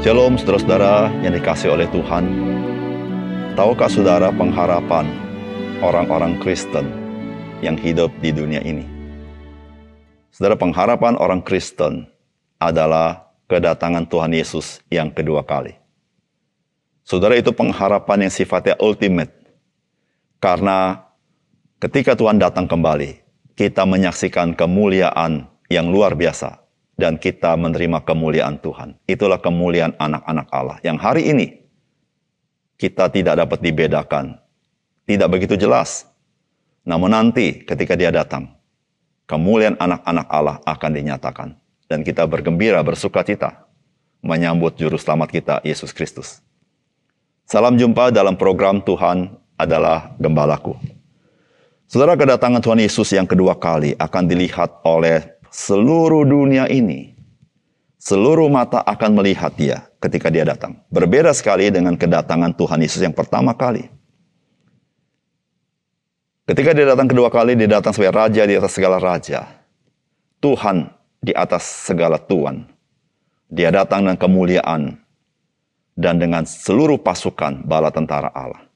Shalom saudara-saudara yang dikasih oleh Tuhan. Tahukah saudara pengharapan orang-orang Kristen yang hidup di dunia ini? Saudara, pengharapan orang Kristen adalah kedatangan Tuhan Yesus yang kedua kali. Saudara, itu pengharapan yang sifatnya ultimate. Karena ketika Tuhan datang kembali, kita menyaksikan kemuliaan yang luar biasa dan kita menerima kemuliaan Tuhan. Itulah kemuliaan anak-anak Allah yang hari ini kita tidak dapat dibedakan. Tidak begitu jelas. Namun nanti ketika dia datang, kemuliaan anak-anak Allah akan dinyatakan. Dan kita bergembira, bersuka cita menyambut juru selamat kita, Yesus Kristus. Salam jumpa dalam program Tuhan adalah Gembalaku. Saudara kedatangan Tuhan Yesus yang kedua kali akan dilihat oleh seluruh dunia ini, seluruh mata akan melihat dia ketika dia datang. Berbeda sekali dengan kedatangan Tuhan Yesus yang pertama kali. Ketika dia datang kedua kali, dia datang sebagai raja di atas segala raja. Tuhan di atas segala tuan. Dia datang dengan kemuliaan dan dengan seluruh pasukan bala tentara Allah.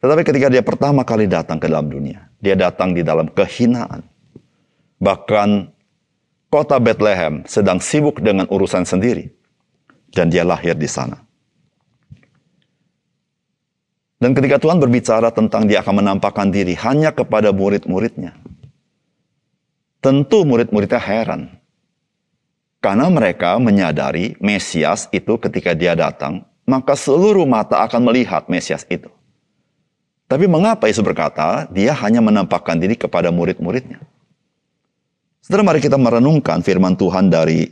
Tetapi ketika dia pertama kali datang ke dalam dunia, dia datang di dalam kehinaan. Bahkan kota Bethlehem sedang sibuk dengan urusan sendiri. Dan dia lahir di sana. Dan ketika Tuhan berbicara tentang dia akan menampakkan diri hanya kepada murid-muridnya. Tentu murid-muridnya heran. Karena mereka menyadari Mesias itu ketika dia datang, maka seluruh mata akan melihat Mesias itu. Tapi mengapa Yesus berkata, dia hanya menampakkan diri kepada murid-muridnya? Saudara mari kita merenungkan firman Tuhan dari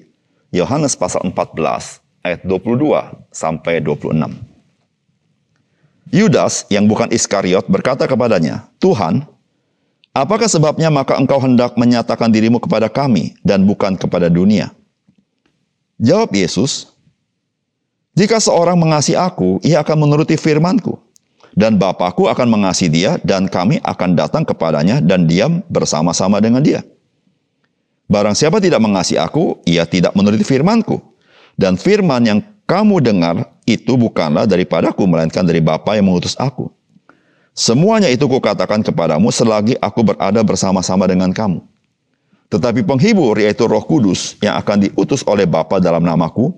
Yohanes pasal 14 ayat 22 sampai 26. Yudas yang bukan Iskariot berkata kepadanya, Tuhan, apakah sebabnya maka engkau hendak menyatakan dirimu kepada kami dan bukan kepada dunia? Jawab Yesus, jika seorang mengasihi aku, ia akan menuruti firmanku. Dan Bapakku akan mengasihi dia dan kami akan datang kepadanya dan diam bersama-sama dengan dia. Barang siapa tidak mengasihi aku, ia tidak menuruti firmanku. Dan firman yang kamu dengar itu bukanlah daripadaku, melainkan dari Bapa yang mengutus aku. Semuanya itu kukatakan kepadamu selagi aku berada bersama-sama dengan kamu. Tetapi penghibur yaitu roh kudus yang akan diutus oleh Bapa dalam namaku,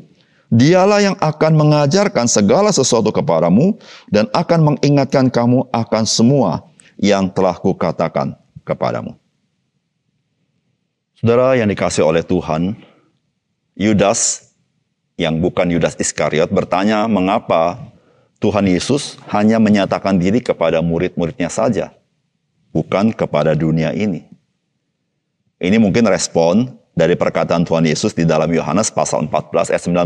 dialah yang akan mengajarkan segala sesuatu kepadamu dan akan mengingatkan kamu akan semua yang telah kukatakan kepadamu. Saudara yang dikasih oleh Tuhan, Yudas yang bukan Yudas Iskariot bertanya mengapa Tuhan Yesus hanya menyatakan diri kepada murid-muridnya saja, bukan kepada dunia ini. Ini mungkin respon dari perkataan Tuhan Yesus di dalam Yohanes pasal 14 ayat 19.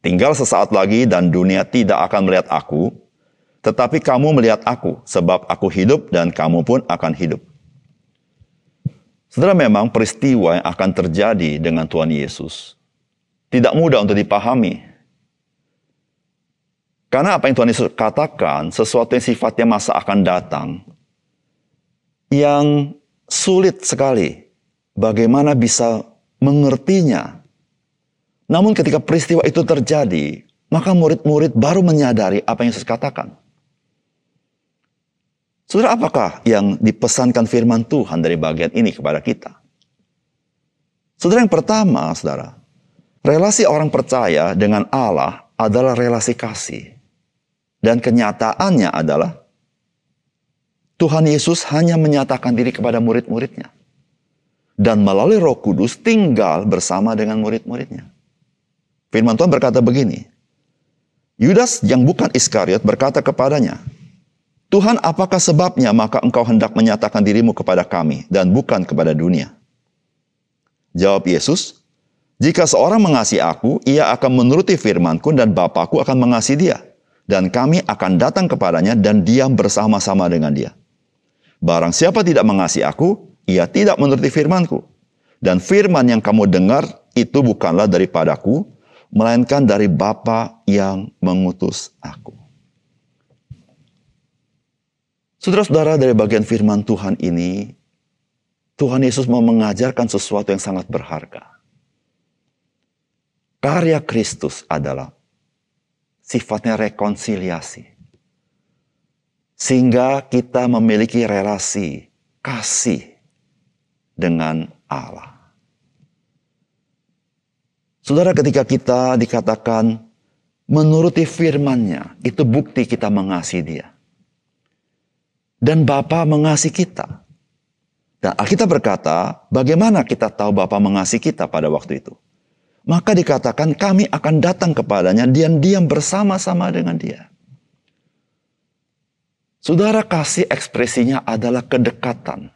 Tinggal sesaat lagi dan dunia tidak akan melihat aku, tetapi kamu melihat aku, sebab aku hidup dan kamu pun akan hidup. Saudara memang peristiwa yang akan terjadi dengan Tuhan Yesus tidak mudah untuk dipahami. Karena apa yang Tuhan Yesus katakan, sesuatu yang sifatnya masa akan datang, yang sulit sekali bagaimana bisa mengertinya. Namun ketika peristiwa itu terjadi, maka murid-murid baru menyadari apa yang Yesus katakan. Saudara, apakah yang dipesankan firman Tuhan dari bagian ini kepada kita? Saudara, yang pertama, saudara, relasi orang percaya dengan Allah adalah relasi kasih. Dan kenyataannya adalah Tuhan Yesus hanya menyatakan diri kepada murid-muridnya. Dan melalui roh kudus tinggal bersama dengan murid-muridnya. Firman Tuhan berkata begini, Yudas yang bukan Iskariot berkata kepadanya, Tuhan apakah sebabnya maka engkau hendak menyatakan dirimu kepada kami dan bukan kepada dunia? Jawab Yesus, jika seorang mengasihi aku, ia akan menuruti firmanku dan Bapakku akan mengasihi dia. Dan kami akan datang kepadanya dan diam bersama-sama dengan dia. Barang siapa tidak mengasihi aku, ia tidak menuruti firmanku. Dan firman yang kamu dengar itu bukanlah daripadaku, melainkan dari Bapa yang mengutus aku. Saudara-saudara dari bagian firman Tuhan ini, Tuhan Yesus mau mengajarkan sesuatu yang sangat berharga. karya Kristus adalah sifatnya rekonsiliasi. Sehingga kita memiliki relasi kasih dengan Allah. Saudara ketika kita dikatakan menuruti firman-Nya, itu bukti kita mengasihi dia. Dan Bapa mengasihi kita. Dan Alkitab berkata, bagaimana kita tahu Bapa mengasihi kita pada waktu itu? Maka dikatakan kami akan datang kepadanya dan diam bersama-sama dengan dia. Saudara kasih ekspresinya adalah kedekatan.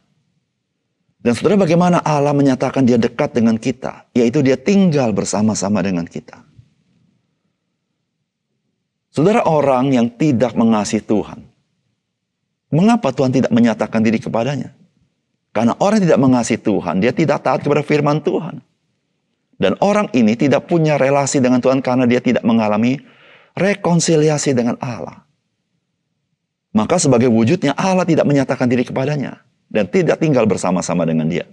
Dan saudara bagaimana Allah menyatakan dia dekat dengan kita? Yaitu dia tinggal bersama-sama dengan kita. Saudara orang yang tidak mengasihi Tuhan. Mengapa Tuhan tidak menyatakan diri kepadanya? Karena orang yang tidak mengasihi Tuhan, dia tidak taat kepada firman Tuhan. Dan orang ini tidak punya relasi dengan Tuhan karena dia tidak mengalami rekonsiliasi dengan Allah. Maka sebagai wujudnya Allah tidak menyatakan diri kepadanya dan tidak tinggal bersama-sama dengan dia.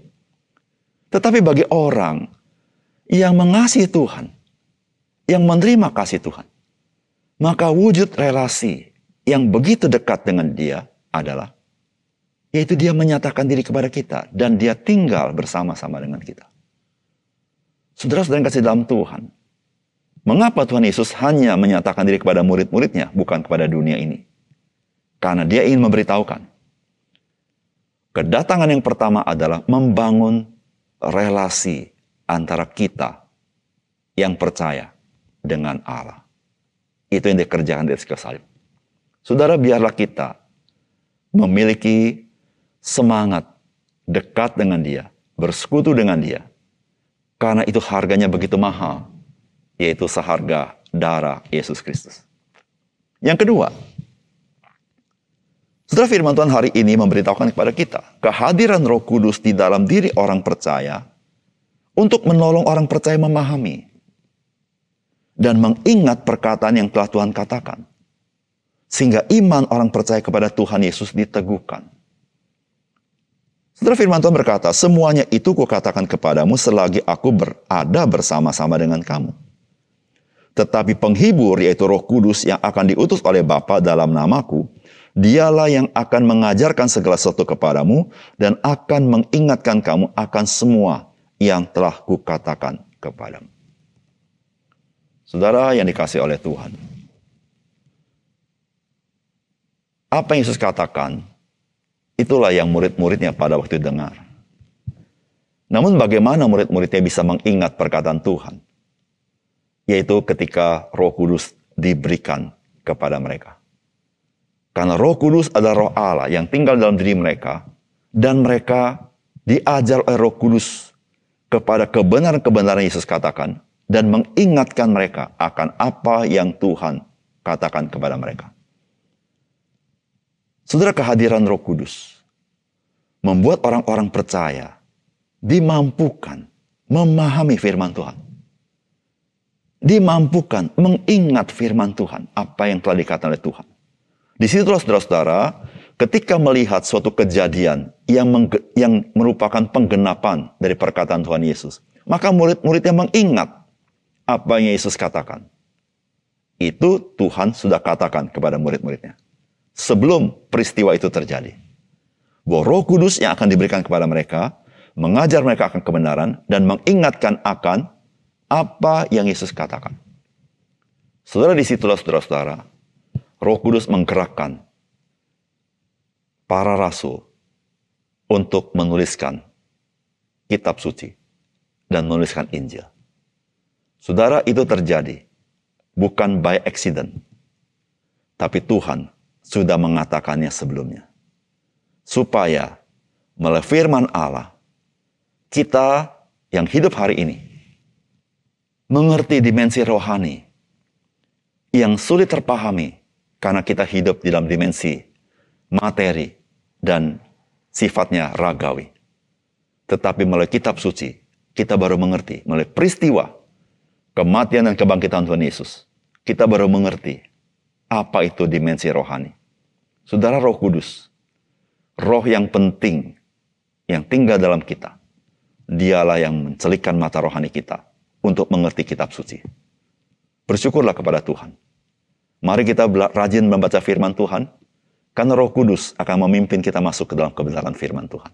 Tetapi bagi orang yang mengasihi Tuhan, yang menerima kasih Tuhan, maka wujud relasi yang begitu dekat dengan dia adalah yaitu dia menyatakan diri kepada kita dan dia tinggal bersama-sama dengan kita. Saudara-saudara yang kasih dalam Tuhan, mengapa Tuhan Yesus hanya menyatakan diri kepada murid-muridnya, bukan kepada dunia ini? Karena dia ingin memberitahukan. Kedatangan yang pertama adalah membangun relasi antara kita yang percaya dengan Allah. Itu yang dikerjakan di salib. Saudara, biarlah kita memiliki semangat dekat dengan dia, bersekutu dengan dia. Karena itu harganya begitu mahal, yaitu seharga darah Yesus Kristus. Yang kedua, setelah firman Tuhan hari ini memberitahukan kepada kita kehadiran Roh Kudus di dalam diri orang percaya untuk menolong orang percaya memahami dan mengingat perkataan yang telah Tuhan katakan. Sehingga iman orang percaya kepada Tuhan Yesus diteguhkan. Setelah firman Tuhan berkata, semuanya itu kukatakan kepadamu selagi aku berada bersama-sama dengan kamu. Tetapi penghibur yaitu roh kudus yang akan diutus oleh Bapa dalam namaku, Dialah yang akan mengajarkan segala sesuatu kepadamu dan akan mengingatkan kamu akan semua yang telah kukatakan kepadamu. Saudara yang dikasih oleh Tuhan. Apa yang Yesus katakan, itulah yang murid-muridnya pada waktu dengar. Namun bagaimana murid-muridnya bisa mengingat perkataan Tuhan? Yaitu ketika roh kudus diberikan kepada mereka. Karena roh kudus adalah roh Allah yang tinggal dalam diri mereka. Dan mereka diajar oleh roh kudus kepada kebenaran-kebenaran Yesus katakan. Dan mengingatkan mereka akan apa yang Tuhan katakan kepada mereka. Saudara kehadiran roh kudus membuat orang-orang percaya dimampukan memahami firman Tuhan. Dimampukan mengingat firman Tuhan, apa yang telah dikatakan oleh Tuhan. Di situlah saudara-saudara, ketika melihat suatu kejadian yang, yang merupakan penggenapan dari perkataan Tuhan Yesus, maka murid-muridnya mengingat apa yang Yesus katakan. Itu Tuhan sudah katakan kepada murid-muridnya. Sebelum peristiwa itu terjadi. Bahwa roh kudus yang akan diberikan kepada mereka, mengajar mereka akan kebenaran, dan mengingatkan akan apa yang Yesus katakan. Saudara di situlah saudara-saudara, Roh Kudus menggerakkan para rasul untuk menuliskan kitab suci dan menuliskan Injil. Saudara, itu terjadi bukan by accident, tapi Tuhan sudah mengatakannya sebelumnya. Supaya melalui firman Allah, kita yang hidup hari ini mengerti dimensi rohani yang sulit terpahami karena kita hidup di dalam dimensi materi dan sifatnya ragawi. Tetapi melalui kitab suci, kita baru mengerti, melalui peristiwa kematian dan kebangkitan Tuhan Yesus, kita baru mengerti apa itu dimensi rohani. Saudara roh kudus, roh yang penting yang tinggal dalam kita, dialah yang mencelikan mata rohani kita untuk mengerti kitab suci. Bersyukurlah kepada Tuhan. Mari kita rajin membaca firman Tuhan, karena roh kudus akan memimpin kita masuk ke dalam kebenaran firman Tuhan.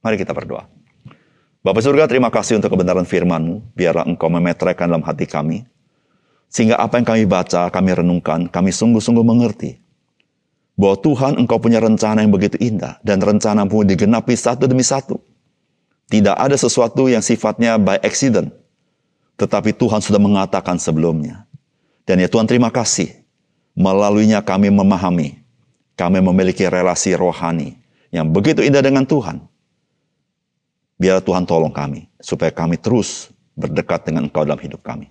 Mari kita berdoa. Bapak surga, terima kasih untuk kebenaran firman-Mu. Biarlah Engkau memeteraikan dalam hati kami. Sehingga apa yang kami baca, kami renungkan, kami sungguh-sungguh mengerti. Bahwa Tuhan Engkau punya rencana yang begitu indah. Dan rencana-Mu digenapi satu demi satu. Tidak ada sesuatu yang sifatnya by accident. Tetapi Tuhan sudah mengatakan sebelumnya. Dan ya Tuhan terima kasih. Melaluinya kami memahami. Kami memiliki relasi rohani yang begitu indah dengan Tuhan Biar Tuhan tolong kami, supaya kami terus berdekat dengan Engkau dalam hidup kami.